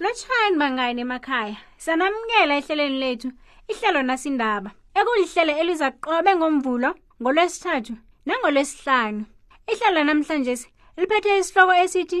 lotshayani bangayini emakhaya sanamukela ehlelweni lethu ihlelo nasindaba ekulihlelo eliza qobe ngomvulo ngolwesithathu nangolwesihlanu ihlelo namhlanje liphethe isihloko esithi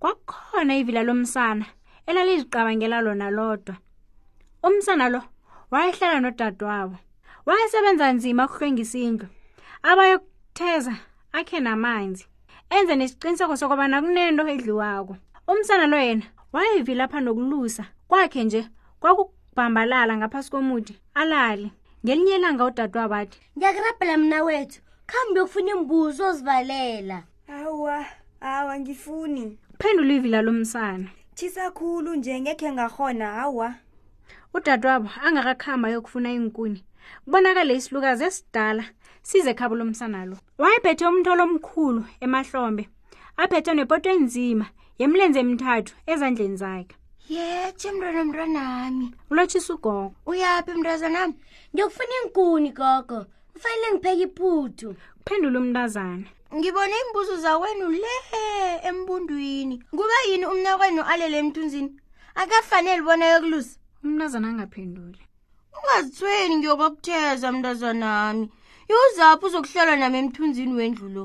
kwakukhona ivila lomsana elaliziqabangela lona lodwa umsana lo wayehlala nodadewabo wayesebenza nzima ukuhlwengisa indlu abayokutheza akhe namanzi enze nesiqiniseko sokubana kunento edliwako umsana lo yena wayevila pha nokulusa kwakhe nje kwakubhambalala ngaphasi komuthi alale ngelinye ilanga udadewabo athi ngiyakurabhela mna wethu khambi yokufuna imbuzo ozivalela awa awa ngifuni phendula ivi lalo msana tshisa khulu nje ngekhe ngahona awa udadwabo angakakhamba yokufuna iinkuni kubonakale isilukazi esidala size khabo lomsana lo wayephethe umtholo omkhulu emahlombe aphethe nepoto enzima yemlenze emithathu ezandleni zakhe yetshe mntwana mntwanami ulotshisa ugogo uyaphi mntwazanami ngiyokufuna iinkuni gogo kufanele ngipheke iphuthu kuphendula umntazana ngibone iimbuzo zakwenu le embundwini kuba yini umnakwenu alele emthunzini akafanele bona yokulusa umntazana angaphenduli ungazithweni ngiyokokutheza mntazanami yuzaphi uzokuhlala nami emthunzini wendlu lo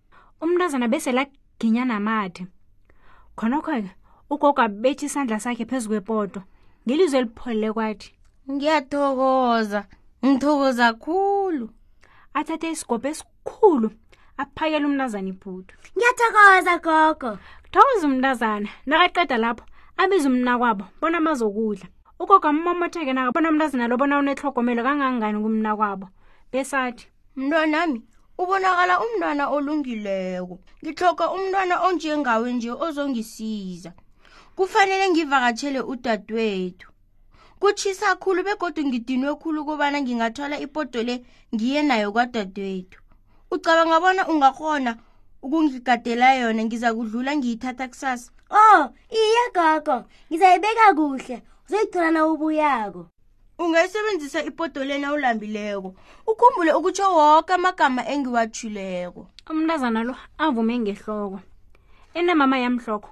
umntazana bese laginya namathe khonokho-ke ugogo abetha isandla sakhe phezu kwepoto ngelizwe elipholele kwathi ngiyathokoza ngithokoza khulu athathe isigobho esikhulu aphakele umntazana ibhudu ngiyathokoza gogo thokoza umntazana nakaqeda lapho abize umnakwabo bona bazokudla ugogo ammomotheke nakabona umntazana lo bona unetlhogomelo kangangani kumna kwabo besathi mntwanami ubonakala umntwana olungileko ngihloga umntwana onjengawe nje ozongisiza kufanele ngivakatshele udadewethu kutshisa khulu begodwa ngidinwe khulu kobana ngingathola ipoto le ngiye nayo kwadadewethu ucabanga bona ungakghona ukungigadela yona ngiza kudlula ngiyithatha kusasa o oh, iye gogo ngizayibeka kuhle uzoyithola na ubuyako ungayisebenzisa ipodoleni awulambileko ukhumbule ukutsho woke amagama engiwathuleko umntazana lo avume ngehloko enamama yamhloko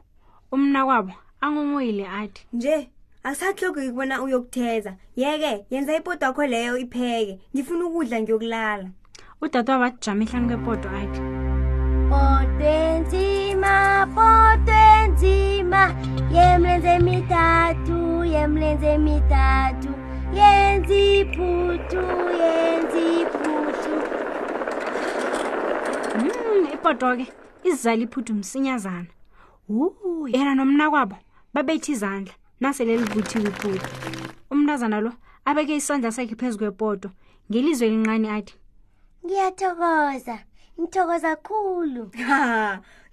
umnakwabo anghonghoyile athi nje akusatlhogi kubona uyokutheza yeke yenza ipoto yakho leyo ipheke ngifuna ukudla ngiyokulala udadewabo wathi jama ehlani kwepoto athi potwenzima potwenzima yemlenze emithathu yemlenze emithathu yenza iphuthu yenza iphuthu mm, ipoto-ke izizala iphuthu msinyazana wu yena nomnakwabo babethi izandla nasele livuthiwe ipoto umntazana lo abeke isandla sakhe phezu kwepoto ngelizwe elincane athi ngiyathokoza ngithokoza khulu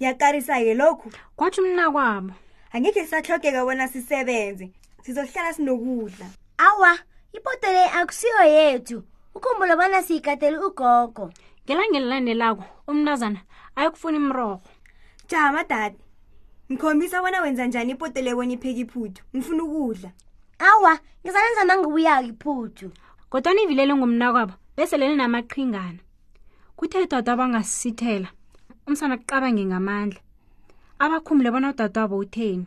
uyakarisa-ke lokhu kwathi umnakwabo angekhe sisahlogeka bona sisebenze sizohlala sinokudla awa ipoto le akusiyo yethu ukhumbula bona siyigadele ugogo ngelangelilanelako umntazana ayokufuna imrorho jama dade ngikhombisa bona wenza njani ipoto lebona ipheka iphuthu ngifuna ukudla awa ngizalenza mangibuyako iphuthu kodwa nivilele ngumnakwabo bese leni namaqhingana kuthe udadwa abangasisithela umsana kuqabange ngamandla abakhumule bona udadwabo utheni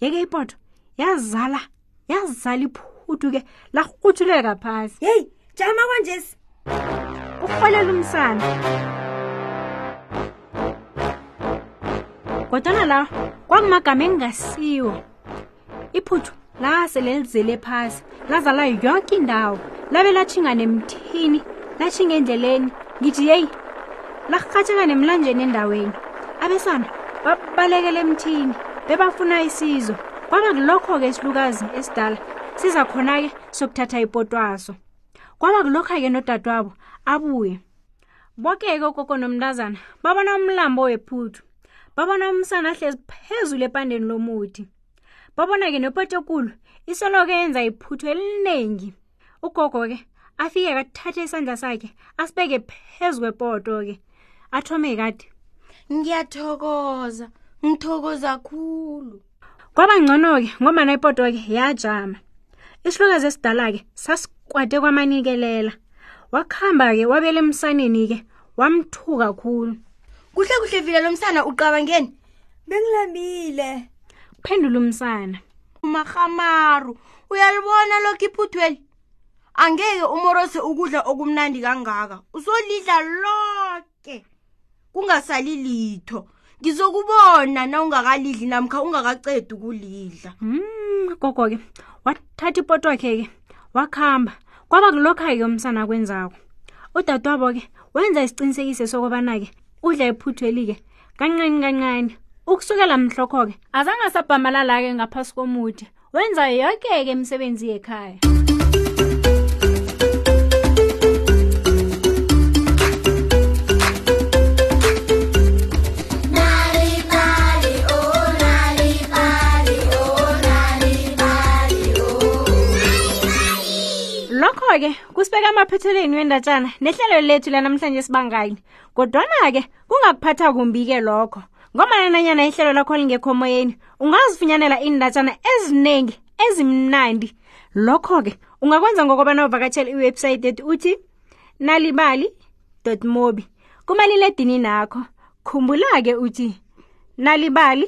yeke ipoto yazala yazala iphudu ke lakuqutshuleka phasi yeyi jama kwanjesi urholela umsana kodwana la kwakumagama engingasiwo iphuthu lase lelizele phasi lazala yoke indawo labe latshinga nemthini latshinga endleleni ngithi yeyi larhatsheka nemlanjeni endaweni abesana babalekela emthini bebafuna isizo kwaba kulokho-ke isilukazi esidala siza khona-ke sokuthatha ipotwaso kwaba kulokho-ke nodadewabo abuye boke-ke okoko nomntazana babona umlambo wephuthu babona umsana ahlezi phezulu epandeni lomuthi babona-ke nopotokulu isoloke yenza iphutho eliningi ugogo-ke afike kathathe isandla sakhe asibeke phezu kwepoto-ke athome kade ngiyathokoza ngithokoza khulu kwaba ngcono-ke ngomana ipoto-ke yajama isilukazi esidala-ke sasikwate kwamanikelela wakuhamba-ke wabela emsaneni-ke wamthuka khulu kuhle kuhle vile lo msana ucabangeni bengilambile phendula umsana umarhamaru uyalibona lokho iphuthweli angeke umorose ukudla okumnandi kangaka uzolidla loke kungasali litho ngizokubona na ungakalidli namkha ungakacedi ukulidla mm, gogo ke wathatha ipoto wakhe ke wakuhamba kwaba kulokha-ke umsana kwenzako udadewabo ke wenza isiqinisekiso sokubana-ke udla iphuthweli-ke kancane kancane ukusukela mhlokho-ke azange asabhamalala-ke ngaphasi komude wenza yoke-ke imisebenzi yekhaya Ngakho-ke kusibeka amaphethelweni wendatshana nehlelo lethu lanamhlanje sibangayini. Kodwana-ke kungakuphatha kumbi-ke lokho ngombana nanyana ihlelo lakho lingekho moyeni ungazifunyanela iindatshana eziningi ezimnandi lokho-ke ungakwenza ngokobana uvakatshela iwebhsayithi ethi uthi nalibali mobi kumaliledini nakho khumbula-ke uthi nalibali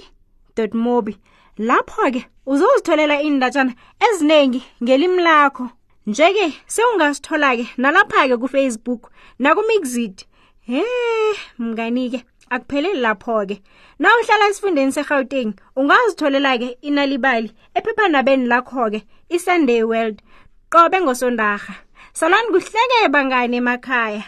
mobi lapho-ke uzozitholela iindatshana eziningi ngelimi lakho njeke sewungasithola-ke nalapha-ke kufacebook nakumixid he mnganike akupheleli lapho-ke na uhlala esifundeni serhawuteng ungazitholela-ke inalibali ephephanabeni lakho-ke isunday world qobe ngosondarha salani kuhleke bangane emakhaya